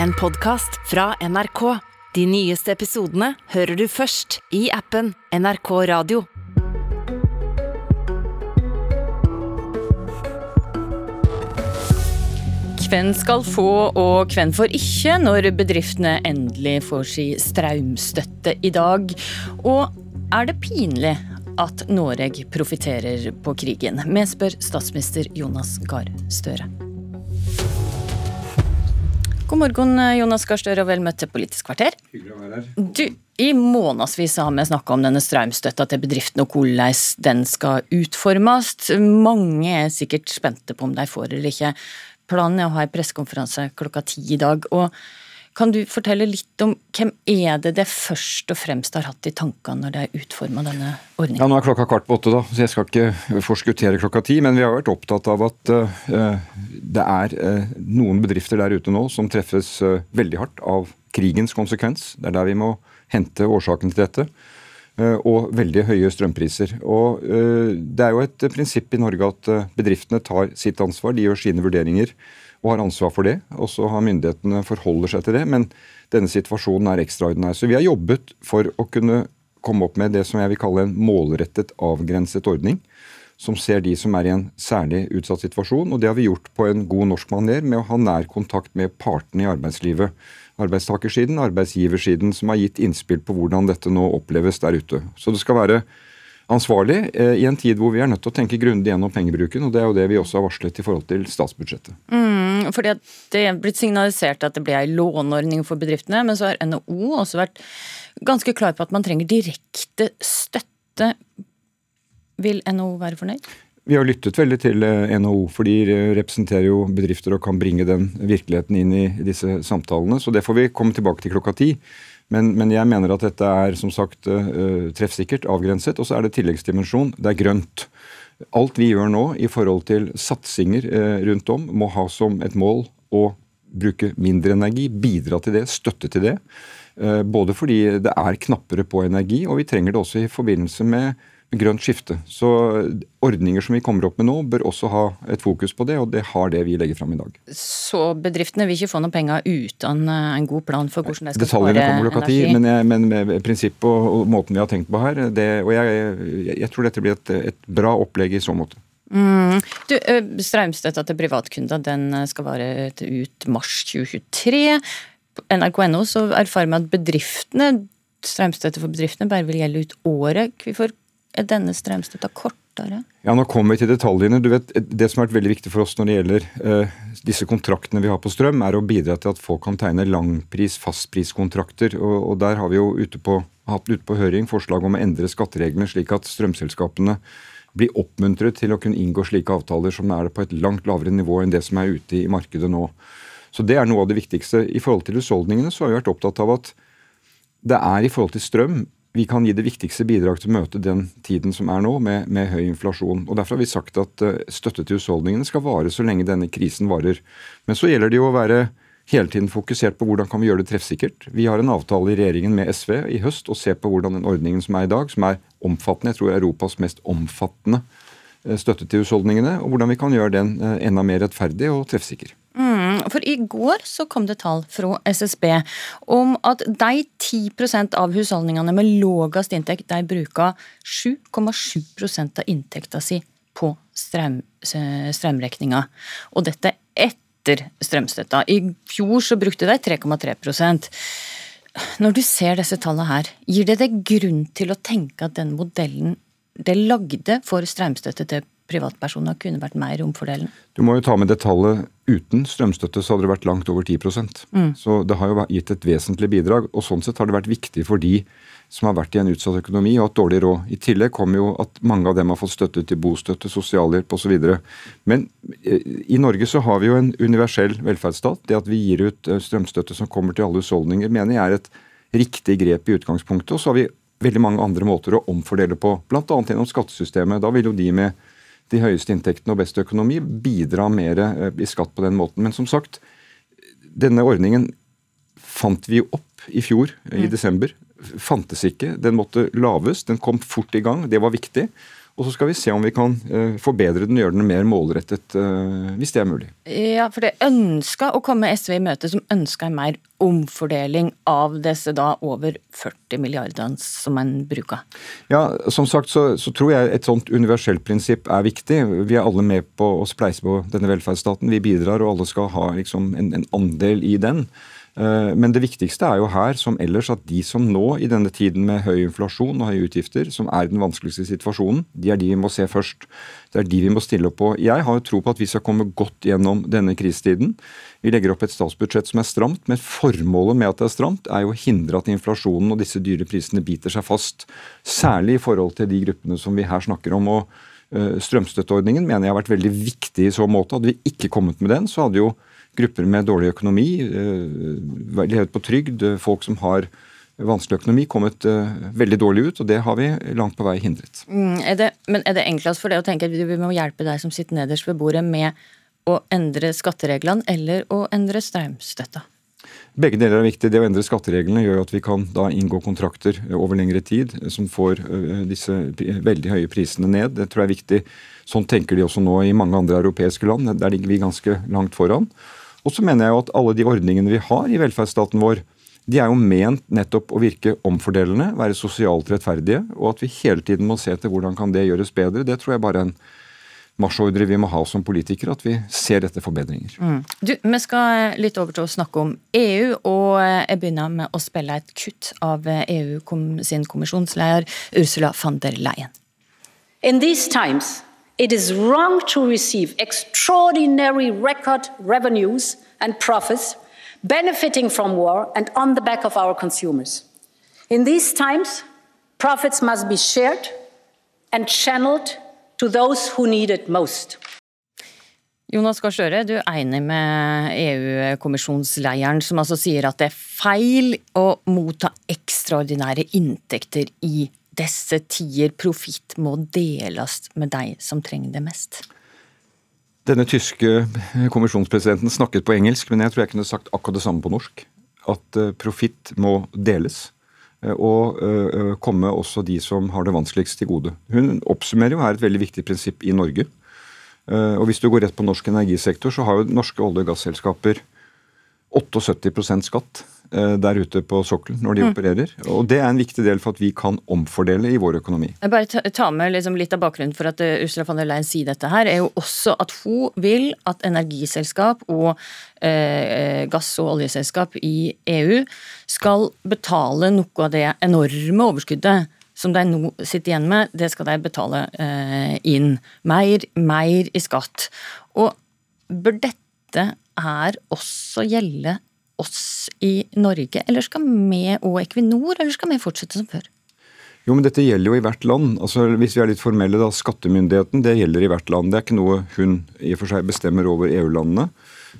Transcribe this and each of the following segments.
En podkast fra NRK. De nyeste episodene hører du først i appen NRK Radio. Hvem skal få og hvem får ikke når bedriftene endelig får si strømstøtte i dag? Og er det pinlig at Norge profitterer på krigen? Vi spør statsminister Jonas Gahr Støre. God morgen, Jonas Gahr Støre, og vel møtt til Politisk kvarter. Hyggelig å være her. Du, I månedsvis har vi snakka om denne strømstøtta til bedriftene og hvordan den skal utformes. Mange er sikkert spente på om de får eller ikke. Planen er å ha en pressekonferanse klokka ti i dag. og Kan du fortelle litt om hvem er det det først og fremst har hatt i tankene når det er utforma denne ordninga? Ja, Nå er klokka kvart på åtte, da, så jeg skal ikke forskuttere klokka ti. Men vi har vært opptatt av at uh, det er uh, noen bedrifter der ute nå som treffes uh, veldig hardt av krigens konsekvens. Det er der vi må hente årsaken til dette. Og veldig høye strømpriser. Og Det er jo et prinsipp i Norge at bedriftene tar sitt ansvar. De gjør sine vurderinger og har ansvar for det. Og så har myndighetene forholder seg til det. Men denne situasjonen er ekstraordinær. Så vi har jobbet for å kunne komme opp med det som jeg vil kalle en målrettet, avgrenset ordning. Som ser de som er i en særlig utsatt situasjon. Og det har vi gjort på en god norsk maner med å ha nær kontakt med partene i arbeidslivet arbeidstakersiden, arbeidsgiversiden, som har gitt innspill på hvordan dette nå oppleves der ute. Så det skal være ansvarlig eh, i en tid hvor vi er nødt til å tenke grundig gjennom pengebruken. og Det er jo det vi også har varslet i forhold til statsbudsjettet. Mm, fordi Det er blitt signalisert at det blir en låneordning for bedriftene, men så har NHO også vært ganske klar på at man trenger direkte støtte. Vil NHO være fornøyd? Vi har lyttet veldig til eh, NHO, for de representerer jo bedrifter og kan bringe den virkeligheten inn i disse samtalene. Så det får vi komme tilbake til klokka ti. Men, men jeg mener at dette er som sagt eh, treffsikkert, avgrenset. Og så er det tilleggsdimensjon. Det er grønt. Alt vi gjør nå i forhold til satsinger eh, rundt om, må ha som et mål å bruke mindre energi, bidra til det, støtte til det. Både fordi det er knappere på energi, og vi trenger det også i forbindelse med grønt skifte. Så ordninger som vi kommer opp med nå, bør også ha et fokus på det, og det har det vi legger fram i dag. Så bedriftene vil ikke få noen penger uten eh, en god plan for hvordan de skal spare energi? Men, men med prinsippet og, og, måten vi har tenkt på her, det, og jeg, jeg, jeg, tror dette blir et, et, bra opplegg i så måte. Mm. Du, eh, Strømstøtta til privatkunder den eh, skal vare ut mars 2023. På NRK.no så erfarer vi at bedriftene strømstøtte for bedriftene bare vil gjelde ut året. Hvorfor er denne strømstøtta kortere? Ja, Nå kommer vi til detaljene. Du vet, Det som har vært veldig viktig for oss når det gjelder uh, disse kontraktene vi har på strøm, er å bidra til at folk kan tegne langpris-, fastpriskontrakter. Og, og der har vi jo ute på, hatt ute på høring forslag om å endre skattereglene slik at strømselskapene blir oppmuntret til å kunne inngå slike avtaler som er på et langt lavere nivå enn det som er ute i markedet nå. Så Det er noe av det viktigste. I forhold til husholdningene så har vi vært opptatt av at det er i forhold til strøm vi kan gi det viktigste bidrag til å møte den tiden som er nå, med, med, høy inflasjon. Og Derfor har vi sagt at uh, støtte til husholdningene skal vare så lenge denne krisen varer. Men så gjelder det jo å være hele tiden fokusert på hvordan kan vi gjøre det treffsikkert. Vi har en avtale i regjeringen med SV i høst og ser på hvordan den ordningen som er i dag, som er omfattende, jeg tror Europas mest omfattende uh, støtte til husholdningene, og hvordan vi kan gjøre den uh, enda mer rettferdig og treffsikker. For i går så kom det tall fra SSB om at de 10% av husholdningene med lavest inntekt, de bruker 7,7% av inntekta si på strøm, strømregninga. Og dette etter strømstøtta. I fjor så brukte de 3,3% Når du ser disse tallene her, gir det deg grunn til å tenke at den modellen det lagde for strømstøtte til privatpersoner kunne vært mer omfordelende? Du må jo ta med det tallet. Uten strømstøtte så hadde det vært langt over 10 mm. Så det har jo gitt et vesentlig bidrag. Og sånn sett har det vært viktig for de som har vært i en utsatt økonomi og hatt dårlig råd. I tillegg kommer jo at mange av dem har fått støtte til bostøtte, sosialhjelp osv. Men eh, i Norge så har vi jo en universell velferdsstat. Det at vi gir ut eh, strømstøtte som kommer til alle husholdninger, mener jeg er et riktig grep i utgangspunktet. Og så har vi veldig mange andre måter å omfordele på, bl.a. gjennom skattesystemet. Da vil jo de med de høyeste inntektene og best økonomi bidra mer eh, i skatt på den måten. Men som sagt, denne ordningen fant vi opp i fjor, i mm. desember. Fantes ikke. Den måtte laves. Den kom fort i gang. Det var viktig. Og så skal vi se om vi kan uh, forbedre den og gjøre den mer målrettet, uh, hvis det er mulig. Ja, for det ønska å komme SV i møte som ønska en mer omfordeling av disse da over 40 milliardene som en bruker? Ja, som sagt så, så, tror jeg et sånt universelt prinsipp er viktig. Vi er alle med på å spleise på denne velferdsstaten. Vi bidrar, og alle skal ha liksom, en, en andel i den. Eh, men det viktigste er jo her, som ellers, at de som nå, i denne tiden med høy inflasjon og høye utgifter, som er i den vanskeligste situasjonen, de er de vi må se først. Det er de vi må stille opp på. Jeg har jo tro på at vi skal komme godt gjennom denne krisetiden. Vi legger opp et statsbudsjett som er stramt, men formålet med at det er stramt, er jo å hindre at inflasjonen og disse dyre prisene biter seg fast. Særlig i forhold til de gruppene som vi her snakker om. og eh, Strømstøtteordningen mener jeg har vært veldig viktig i så måte. Hadde vi ikke kommet med den, så hadde jo grupper med dårlig økonomi, eh, levet på trygd, eh, folk som har vanskelig økonomi, kommet uh, veldig dårlig ut, og det har vi langt på vei hindret. Mm, er det, men er det enklest for det å tenke at vi må hjelpe deg som sitter nederst ved bordet med å endre skattereglene eller å endre strømstøtta? Begge deler er viktig. Det å endre skattereglene gjør at vi kan da inngå kontrakter over lengre tid som får disse veldig høye prisene ned. Det tror jeg er viktig. Sånn tenker de også nå i mange andre europeiske land. Der ligger vi ganske langt foran. Og så mener jeg jo at alle de ordningene vi har i velferdsstaten vår, de er jo ment nettopp å virke omfordelende, være sosialt rettferdige, og at vi hele tiden må se til hvordan kan det gjøres bedre. Det tror jeg bare er en marsjordre vi må ha som politikere, at vi ser etter forbedringer. Mm. Du, Vi skal litt over til å snakke om EU, og jeg begynner med å spille et kutt av EU sin kommisjonsleder Ursula von der Leyen. In these times, it is wrong to receive extraordinary record revenues and profits benefiting from war and on the back of our consumers. In these times, profits must be shared and channeled to those who need it most. Jonas Gahr Støre, du er enig med EU-kommisjonsleieren som altså sier at det er feil å motta ekstraordinære inntekter i disse tider profitt må deles med deg som trenger det mest? Denne tyske kommisjonspresidenten snakket på engelsk, men jeg tror jeg kunne sagt akkurat det samme på norsk. At eh, profitt må deles. Eh, og eh, komme også de som har det vanskeligst til gode. Hun oppsummerer jo her et veldig viktig prinsipp i Norge. Og Hvis du går rett på norsk energisektor, så har jo norske olje- og gasselskaper 78 skatt eh, der ute på sokkelen når de mm. opererer. Og Det er en viktig del for at vi kan omfordele i vår økonomi. Jeg bare ta med liksom litt av bakgrunnen for at eh, Ursula von der Leyen sier dette her, er jo også at hun vil at energiselskap og eh, gass- og oljeselskap i EU skal betale noe av det enorme overskuddet som de nå sitter igjen med, det skal de betale eh, inn. Mer, mer i skatt. Og bør dette her også gjelde oss i Norge, eller skal vi og Equinor, eller skal vi fortsette som før? Jo, men Dette gjelder jo i hvert land. Altså, Hvis vi er litt formelle, da, Skattemyndigheten det gjelder i hvert land. Det er ikke noe hun i og for seg bestemmer over EU-landene.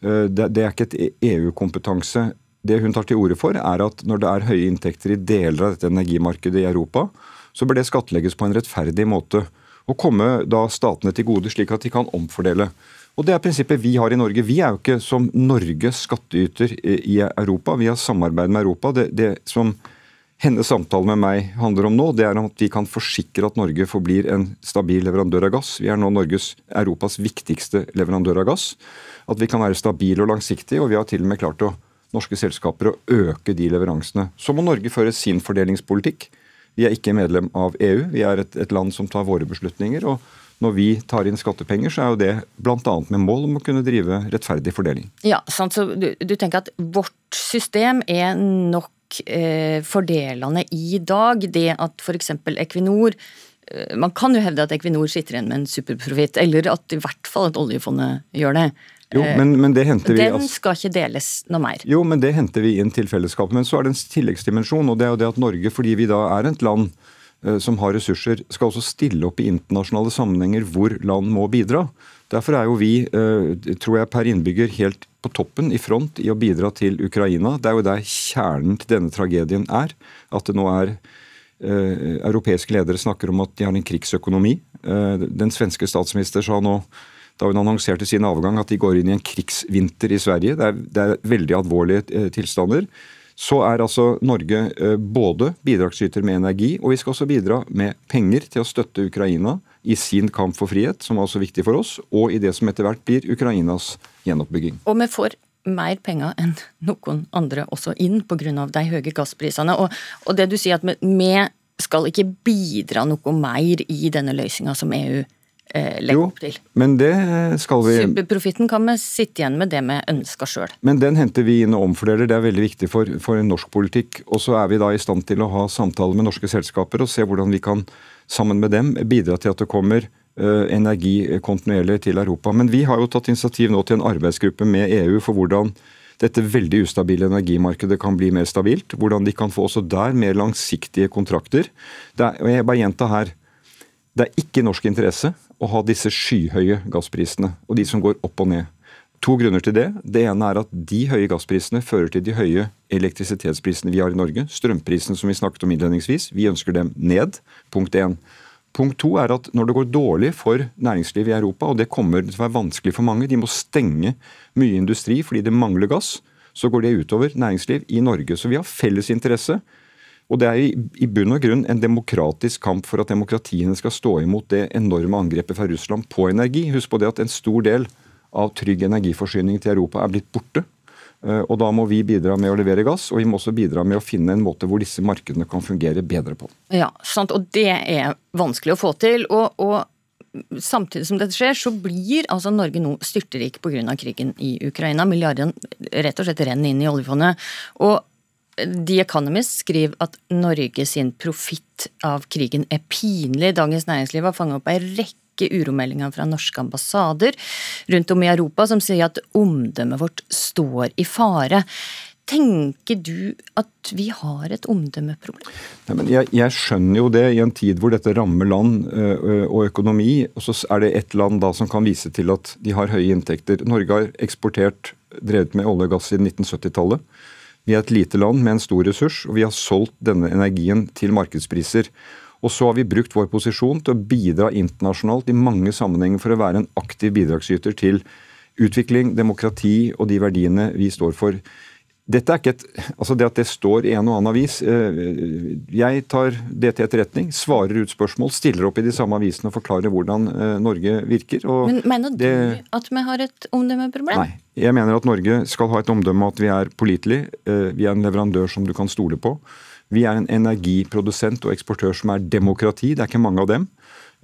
Eh, det, det er ikke et EU-kompetanse. Det hun tar til orde for, er at når det er høye inntekter i deler av dette energimarkedet i Europa, så bør det skattlegges på en rettferdig måte. Og komme da statene til gode, slik at de kan omfordele. Og Det er prinsippet vi har i Norge. Vi er jo ikke som Norge skattyter i Europa. Vi har samarbeid med Europa. Det, det som hennes samtale med meg handler om nå, det er at vi kan forsikre at Norge forblir en stabil leverandør av gass. Vi er nå Norges, Europas viktigste leverandør av gass. At vi kan være stabile og langsiktige, og vi har til og med klart å norske selskaper å øke de leveransene. Så må Norge føre sin fordelingspolitikk. Vi er ikke medlem av EU. Vi er et, et land som tar våre beslutninger. og når vi tar inn skattepenger, så er jo det bl.a. med mål om å kunne drive rettferdig fordeling. Ja, sant, så du, du tenker at vårt system er nok eh, fordelende i dag. Det at f.eks. Equinor eh, man kan jo hevde at Equinor sitter igjen med en superprofitt, eller at i hvert fall at oljefondet gjør det. Jo, men, men det henter vi... Den skal ikke deles noe mer. Jo, men det henter vi inn til fellesskapet. Men så er det en tilleggsdimensjon, og det er jo det at Norge, fordi vi da er et land Eh, som har ressurser, skal også stille opp i internasjonale sammenhenger hvor land må bidra. Derfor er jo vi, eh, tror jeg, per innbygger helt på toppen i front i å bidra til Ukraina. Det er jo der kjernen til denne tragedien er. At det nå er eh, Europeiske ledere snakker om at de har en krigsøkonomi. Den svenske statsminister sa nå da hun annonserte sin avgang at de går inn i en krigsvinter i Sverige. Det er, det er veldig alvorlige tilstander så er altså Norge eh, både bidragsyter med energi, og vi skal også bidra med penger til å støtte Ukraina i sin kamp for frihet, som er også viktig for oss, og i det som etter hvert blir Ukrainas gjenoppbygging. Og vi får mer penger enn noen andre også inn pga. de høye gassprisene. Og, og, det du sier at vi, skal ikke bidra noe mer i denne løsninga som EU eh, legger jo, opp til. Men det skal vi Superprofitten kan vi sitte igjen med det vi ønsker sjøl. Men den henter vi inn og omfordeler, det er veldig viktig for, for norsk politikk. Og så er vi da i stand til å ha samtaler med norske selskaper og se hvordan vi kan sammen med dem bidra til at det kommer Eh, energi kontinuerlig til Europa. Men vi har jo tatt initiativ nå til en arbeidsgruppe med EU for hvordan dette veldig ustabile energimarkedet kan bli mer stabilt. Hvordan de kan få også der mer langsiktige kontrakter. Er, og jeg bare gjenta her, Det er ikke norsk interesse å ha disse skyhøye gassprisene, og de som går opp og ned. To grunner til det. Det ene er at de høye gassprisene fører til de høye elektrisitetsprisene vi har i Norge. Strømprisene som vi snakket om innledningsvis. Vi ønsker dem ned. Punkt én. Punkt to er at når det går dårlig for næringslivet i Europa, og det kommer til å være vanskelig for mange, de må stenge mye industri fordi det mangler gass, så går det utover næringsliv i Norge. Så vi har felles interesse. Og det er i bunn og grunn en demokratisk kamp for at demokratiene skal stå imot det enorme angrepet fra Russland på energi. Husk på det at en stor del av trygg energiforsyning til Europa er blitt borte. Eh, og Da må vi bidra med å levere gass, og vi må også bidra med å finne en måte hvor disse markedene kan fungere bedre på. Ja, sant, og det er vanskelig å få til. og, og Samtidig som dette skjer, så blir altså Norge nå styrterik pga. krigen i Ukraina. Milliarden rett og slett renner inn i oljefondet. Og The Economist skriver at Norge sin profitt av krigen er pinlig. Dagens Næringsliv har fanget opp ei rekke uromeldinger fra norske ambassader rundt om i Europa som sier at omdømmet vårt står i fare. Tenker du at vi har et omdømmeproblem? Nei, jeg, jeg, skjønner jo det i en tid hvor dette rammer land ø, og økonomi. Og så er det ett land da som kan vise til at de har høye inntekter. Norge har eksportert, drevet med olje og gass siden 1970-tallet. Vi er et lite land med en stor ressurs, og vi har solgt denne energien til markedspriser. Og så har vi brukt vår posisjon til å bidra internasjonalt i mange sammenhenger for å være en aktiv bidragsyter til utvikling, demokrati og de verdiene vi står for. Dette er ikke et, altså Det at det står i en og annen avis eh, Jeg tar det til etterretning, svarer ut spørsmål, stiller opp i de samme avisene og forklarer hvordan eh, Norge virker. Men Mener du det, at vi har et omdømmeproblem? Nei. Jeg mener at Norge skal ha et omdømme at vi er pålitelige. Eh, vi er en leverandør som du kan stole på. Vi er en energiprodusent og eksportør som er demokrati. Det er ikke mange av dem.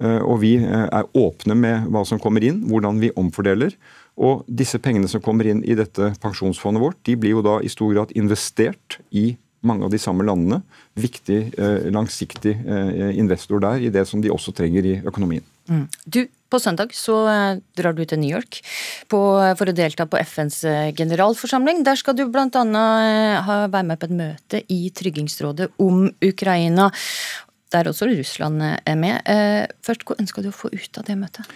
Og vi er åpne med hva som kommer inn, hvordan vi omfordeler. Og disse pengene som kommer inn i dette pensjonsfondet vårt, de blir jo da i stor grad investert i mange av de samme landene. Viktig, eh, langsiktig investor der i det som de også trenger i økonomien. Mm. Du, på søndag så eh, drar du til New York på, for å delta på FNs eh, generalforsamling. Der skal du bl.a. Eh, være med på et møte i Tryggingsrådet om Ukraina. Der også Russland er med. Først, Hva ønsker du å få ut av det møtet?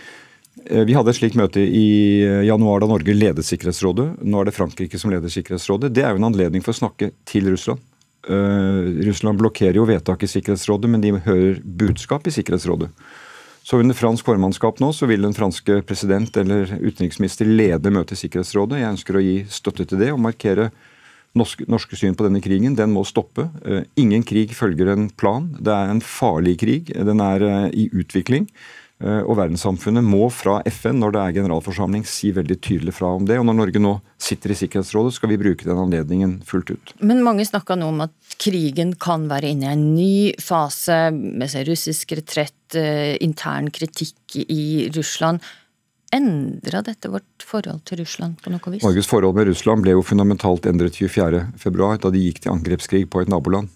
Vi hadde et slikt møte i januar da Norge ledet Sikkerhetsrådet. Nå er det Frankrike som leder Sikkerhetsrådet. Det er jo en anledning for å snakke til Russland. Russland blokkerer jo vedtak i Sikkerhetsrådet, men de hører budskap i Sikkerhetsrådet. Så under fransk formannskap nå så vil den franske president eller utenriksminister lede møtet i Sikkerhetsrådet. Jeg ønsker å gi støtte til det og markere norske, norske syn på denne krigen. Den må stoppe. Uh, ingen krig følger en plan. Det er en farlig krig. Den er uh, i utvikling. Uh, og verdenssamfunnet må fra FN når det er generalforsamling si veldig tydelig fra om det. Og når Norge nå sitter i Sikkerhetsrådet, skal vi bruke den anledningen fullt ut. Men mange snakker nå om at krigen kan være inne i en ny fase med russisk retrett Eh, intern kritikk i Russland. Endra dette vårt forhold til Russland på noe vis? Norges forhold med Russland ble jo fundamentalt endret 24.2, da de gikk til angrepskrig på et naboland.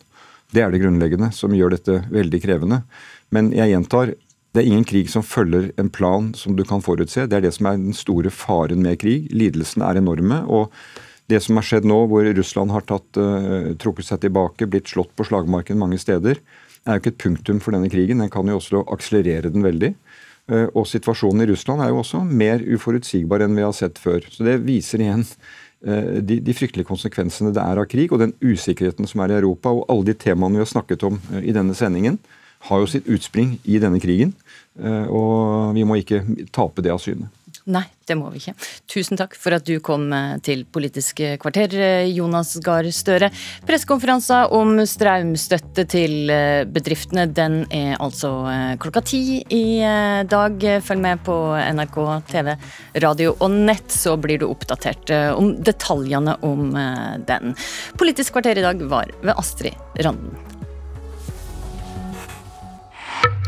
Det er det grunnleggende som gjør dette veldig krevende. Men jeg gjentar, det er ingen krig som følger en plan som du kan forutse. Det er det som er den store faren med krig. Lidelsene er enorme. og det som har skjedd nå, hvor Russland har tatt, uh, trukket seg tilbake, blitt slått på slagmarken mange steder, er jo ikke et punktum for denne krigen. Den kan jo også akselerere den veldig. Uh, og situasjonen i Russland er jo også mer uforutsigbar enn vi har sett før. Så det viser igjen uh, de, de, fryktelige konsekvensene det er av krig, og den usikkerheten som er i Europa. Og alle de temaene vi har snakket om i denne sendingen, har jo sitt utspring i denne krigen. Og vi må ikke tape det av syne. Nei, det må vi ikke. Tusen takk for at du kom eh, til Politisk kvarter, eh, Jonas Gahr Støre. Pressekonferansen om strømstøtte til eh, bedriftene den er altså klokka ti i dag. Følg med på NRK TV, radio og nett, så blir du oppdatert om detaljene om den. Politisk kvarter i dag var ved Astrid Randen.